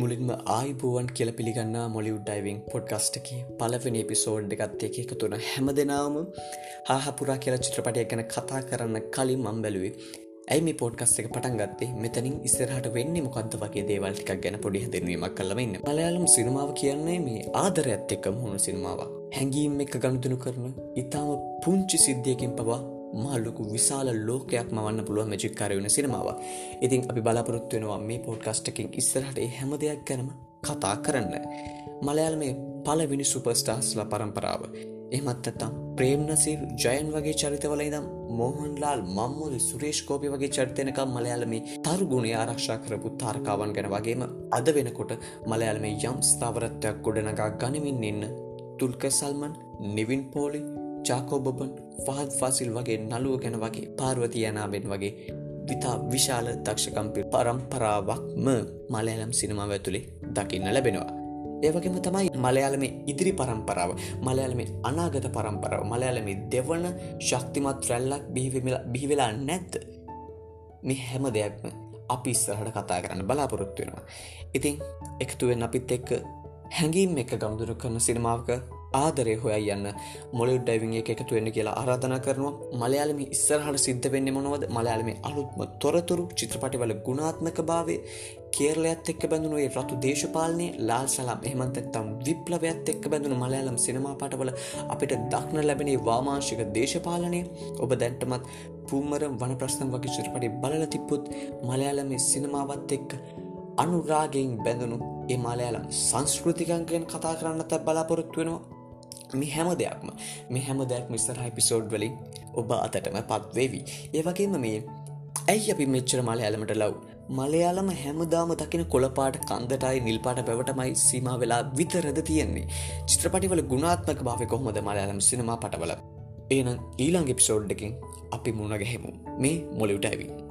මුලින්ම ආයිබුවන් කියල පිළිගන්න මොලිව් ඩයිවිං පොඩ්ගස්ටක පලවෙනි එපිසෝඩ් එකත් එක එක තුන හැම දෙනාම හාහපුරා කියලා චිත්‍රපටය ගැන කතා කරන්න කලින් මම් බැලුවේ. ඇයි මේ පෝඩ්කස් එක පටන් ගත්තේ? මෙතනින් ඉස්සරහට වෙන්නේ මොකක්ද වගේ දේවල්ටිකක් ගැන පොඩි හැදෙනවීමක් කලවෙන්න මලයාලම් සිනමාව කියන්නේ මේ ආදරඇත් එක්ක මුහුණු සිනමාව හැඟීම් එක ගණතුනු කරන ඉතාම පුංචි සිද්ධියකින් පවා මහල්ලොකු විශාල ලෝකයක් මවන්න පුළුව මජික්කාරයවන සිනමාව ඉතින් අපි බලාපොරොත්තු වෙනවා මේ පෝඩ්කස්ටකින් ඉස්සරහට හැම දෙයක් ගැනම කතා කරන්න. මලයාල මේ පලවිනි සුපස්ටාස්ල පරම්පරාව. එහමත් ඇත්තම් ප්‍රේම්නසිර් ජයන් වගේ චරිතවල ඉදම් මෝහන්ලාල් මම්මුද සුරේෂ්කෝපි වගේ චරිතයනකම් මලයාලමේ තර්ගුණය ආරක්ෂා කරපු තාර්කාවන් ගැන වගේම අද වෙනකොට මලයාලමේ යම් ස්ථාවරත්වයක් ගොඩනගා ගනිමින් ඉන්න තුල්ක සල්මන් නිවින් පෝලි චාකෝබබන් ෆහත් ෆාසිල් වගේ නළුව ගැන වගේ පාර්වතියනාවෙන් වගේ විතා විශාල දක්ෂකම්පි පරම්පරාවක්ම මලයාලම් සිනමාව ඇතුළේ දකින්න ලැබෙනවා. ඒවගේම තමයි මලයාලම ඉදිරි පරම්පරාව මලයාලම අනාගත පරම්පරාව මලයාලම දෙවන ශක්තිමත් රැල්ලක් බිහිවෙලා නැත්ත මේ හැම දෙයක්ම අපි ඉස්සරහට කතා කරන්න බලාපොරොත්තු වෙනවා. ඉතින් එකතුවෙන් අපිත් එක්ක හැඟීම් එක ගමුදුරු කරන සිනමාවක ආදරය හොයයි යන්න. මොලි ඩයිවිං එක එකතු වෙන්න කියලා ආරාධනා කරනවා. මලයාලම ඉස්සරහට සිද්ධ වෙන්න මොනවද? මලයාලම අලුත්ම තොරතුරු චිත්‍රපටිවල ගුණාත්මක භාවය කේරලයත් එක්ක බැඳුනුවේ රතු දේශපාලනය ලාල් සලාම් එහමන්තත්තම් විප්ලවයත් එක්ක බැඳුණු මලයාලම් සිනමා පටවල අපිට දක්න ලැබෙනේ වාමාංශික දේශපාලනය ඔබ දැන්ටමත් පුූමරම් වන ප්‍රශ්න වගේ චිත්‍රපටි බලල තිප්පුත් මලයාලම සිනමාවත් එක්ක අනුරාගෙන් බැඳුණු ඒ මලයාලම් සංස්කෘතිකන්ගෙන් කතා කරන්නත් බලාපොරොත්තු වෙනවා. මේ හැම දෙයක්ම මේ හැම දෙයක් මිස්තර හිපිසෝඩ් වලින් ඔබ අතටම පත්වේවී. ඒවගේම මේ ඇයි අපි මෙච්චර මල ඇලමට ලව්? මලයාලම හැමදාම දකින කොළපාට කන්දටයි නිල්පාට පැවටමයි සීම වෙලා විතරද තියෙන්නේ. චිත්‍රපටිවල ගුණාත්මක භාව කොහොමද මලයාලම් සිනමා පටවල? ඒනම් ඊළං එපිසෝඩ්ඩකින් අපි මුණ ගැහෙමු. මේ මොලිව්ටඇවී